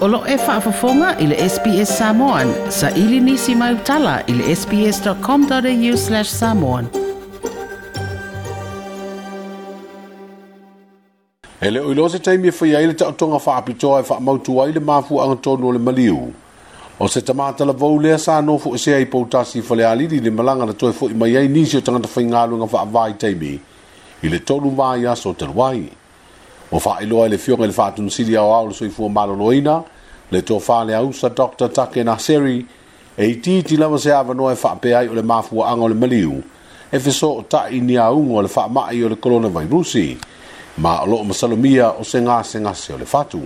Olo e whaafafonga i le SPS Samoan. Sa ili nisi mai utala i le sps.com.au slash samoan. Ele oilo se taimi e whaia i le tautonga whaapitoa e whaamautua i le mafu anga tonu o le maliu. O se tamata la vau lea sa nofu e sea i pautasi i whalea lidi le malanga na toi fwoi mai ei nisi o tangata whaingalu ngalunga whaavai taimi i le tonu maa i aso teruai. O faa iloa i e le fionga i le faa tunusiri au au le soifua malo loina. Ile le to fa le ausa dr take na seri e ti ti lava se ava no e fa pe ai le mafu ango le meliu e fe so ta i ni a ungo le fa ma le corona virusi ma lo ma salomia o se nga se nga se le fatu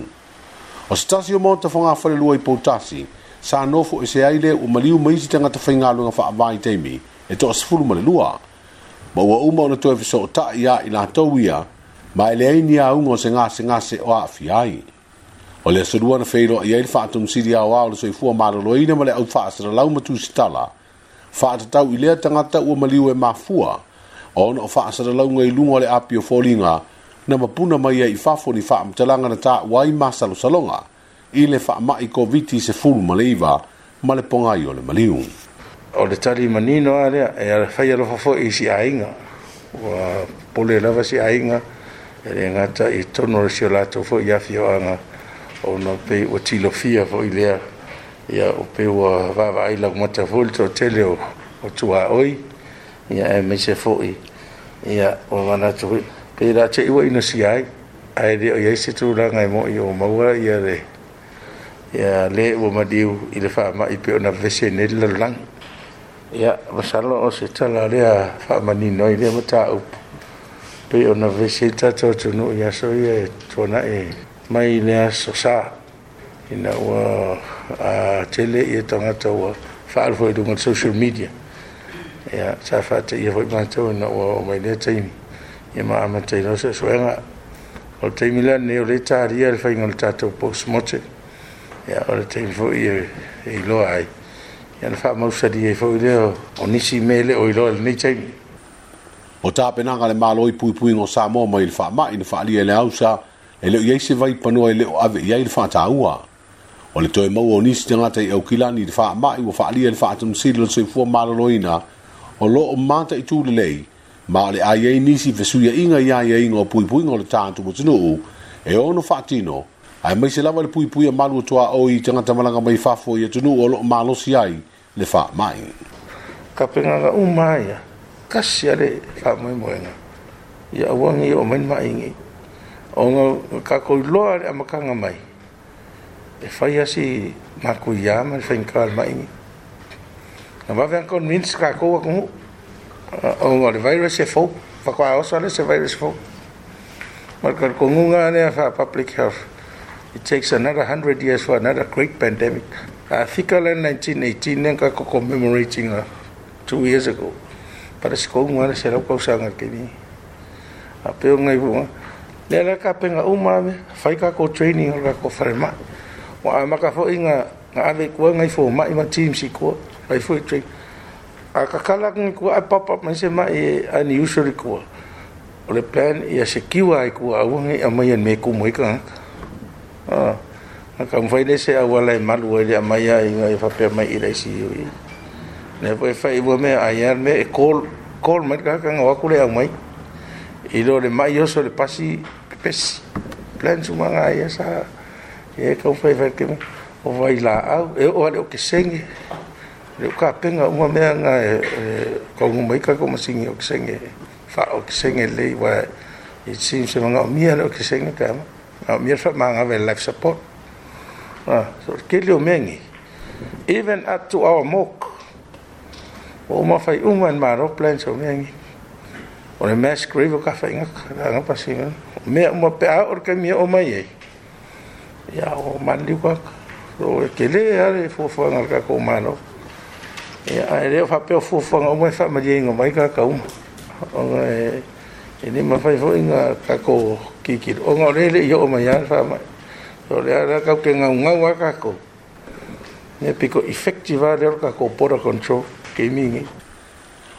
o stasi o monta fo nga le luai potasi sa no fo e se ai le o meliu mai se tanga te fa lo nga fa vai te mi e to se fulu ma le lua ma wa uma o na to e fe so ta ia i la to mai le ai ni a ungo se nga se nga se o a fi ai o le asolua na feiloa iai le faatomasili aoa o le soifua maloloina ma le au faasalalau ma tusitala faatatau i lea tagata ua maliu e mafua o ona o faasalalau ngailuga o le apiofoliga na mapuna mai ai i fafo ni faamatalaga na taʻua ai masalosaloga i le faamaʻi koviti sefulu ma le iva ma le pogai o le maliu o le talimanino a lea e fai alofa foʻi i siaiga ua pule lava siaiga e le gata i tono o le sio latou foʻi afioaga ona pe o tilo fia fo i lea ia o pe o vava ai la mata volto o tele o o tua oi ia e me se fo i ia o mana tu pe ra che iwa ina si ai ai de o yesi tu la ngai e mo i o maua ia le ia le o ma diu i le fa ma i pe ona vese nel la lang ia vasalo o se tala le a fa ma ni noi le mata up pe ona vese tato tu no ia so ia tona e mai le aso sa ina ua a tele ia tangata ua whaarwhoi runga social media ia sa whaate ia hoi mātou ina ua o mai lea taimi ia ma amatei rosa soenga o taimi lea ne o le tāria le whaingo le tātou pōs mote ia o le taimi fo ia i e, e loa ai ia na wha mausari ia e fo i lea o nisi mele o i loa le nei taimi o tāpenanga le mālo i pui pui ngō sā mō mai le wha mai le wha alia le ausa ia e leo iai se vai panua e leo ave iai le faataua o le toe maua o nisi tagata i aukilani i le faamaʻi ua faaalia i le faatanusili lona saifua malolōina o loo matai ma o le a iai nisi fesuiaʻiga iā iaiga o puipuiga o le tatu ua tunuu e ono faatino ae mai se lava le puipui a malu o i tagata malanga mai fafo ia tunuu o loo malosi ai le faamaʻi kapegaga uma umaya kasi ale fa le faamoemoega ya auagi o mainimaʻiigii o ngā kako i loa re amakanga mai. E whai asi mā kui āma, e whai ngā kāra mai ngi. Nga wawe anko nwins kako wa kumu, o ngā le virus e fau, wako a osa le se virus e fau. Mā kāra kumu ngā ne a wha public health. It takes another hundred years for another great pandemic. I think I learned 1918, nga kako commemorating uh, two years ago. Pada si kumu ngā le se rau kausanga kini. Apeo ngai vunga. Uh, le le ka penga uma me fai ka ko training ka ko farma wa ma ka fo inga nga ave ko nga fo ma i ma team si ko ai fo training a ka kala ngi ko a papa ma se ma e an usual ko o le plan ia se kiwa ai ko a wonge a mai me ko mo ka a a ka mo fai se a wala e malu e a mai ai nga e fa pe mai i le si yo ne fo fai bo me a yer me e call call me ka ka ngwa ko le mai i lo le mai oso le pasi pesi plan sumaga ia sa e kau faifai kema o vai laau e oa le o kesege le o kapega uma mea ga e kaugumaika komasigi o kesege faao kesege lei ua it seems se magaomia le o kesege kama gaomia le faamagava e life support à, so kele o meagi even up to our mok o uma faiuma en maro plan so meagi o le mea skrivo ka whainga kakaranga pasinga eh? mea uma pe a orka mea o mai Ya o manliu Ro e ke le are e fuafuanga ka kou mano ia e reo papel fuafuanga o mai wha mali inga mai ka kau o nga e e ni ma whaifo inga ka co kikiru o nga o reile o mai ane wha so le are kau ke ngau ngau a ka kou ne piko effective a leo ka kou pora control que mingi eh?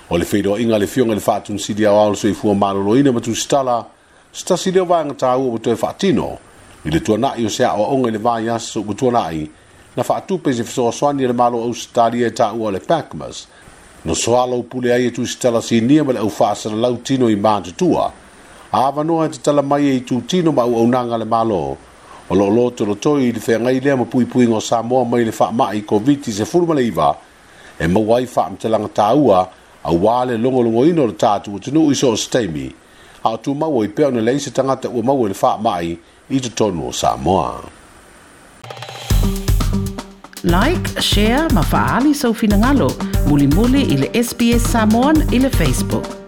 o le feiloaʻiga a le fioga i le faatunusili aoa o le soifua maloloina ma tusitala se tasi lea vaegatāua ua toe faatino i le tuanaʻi o se aʻoaʻoga i le vaiasa suʻuma tuanaʻi na faatupe i se fesoasoani a le malo ausitalia e taʻua o le pacmas no soalo pule ai e tusitala sinia ma le ʻaufaasalalau tino i matutua a avanoa e tatala mai e itutino ma auaunaga le malo o loo lotolotoi i le feagai lea ma puipuiga o samoa mai le faamaʻi covid-19 e maua ai faamatalaga tāua a wale longo longo ino le tatu o tunu iso o steimi, a tu mau o ipeo na leise tangata ua mau e le faa mai i te tonu o Samoa. Like, share, ma faali sau finangalo, muli muli ili SBS Samoan ili Facebook.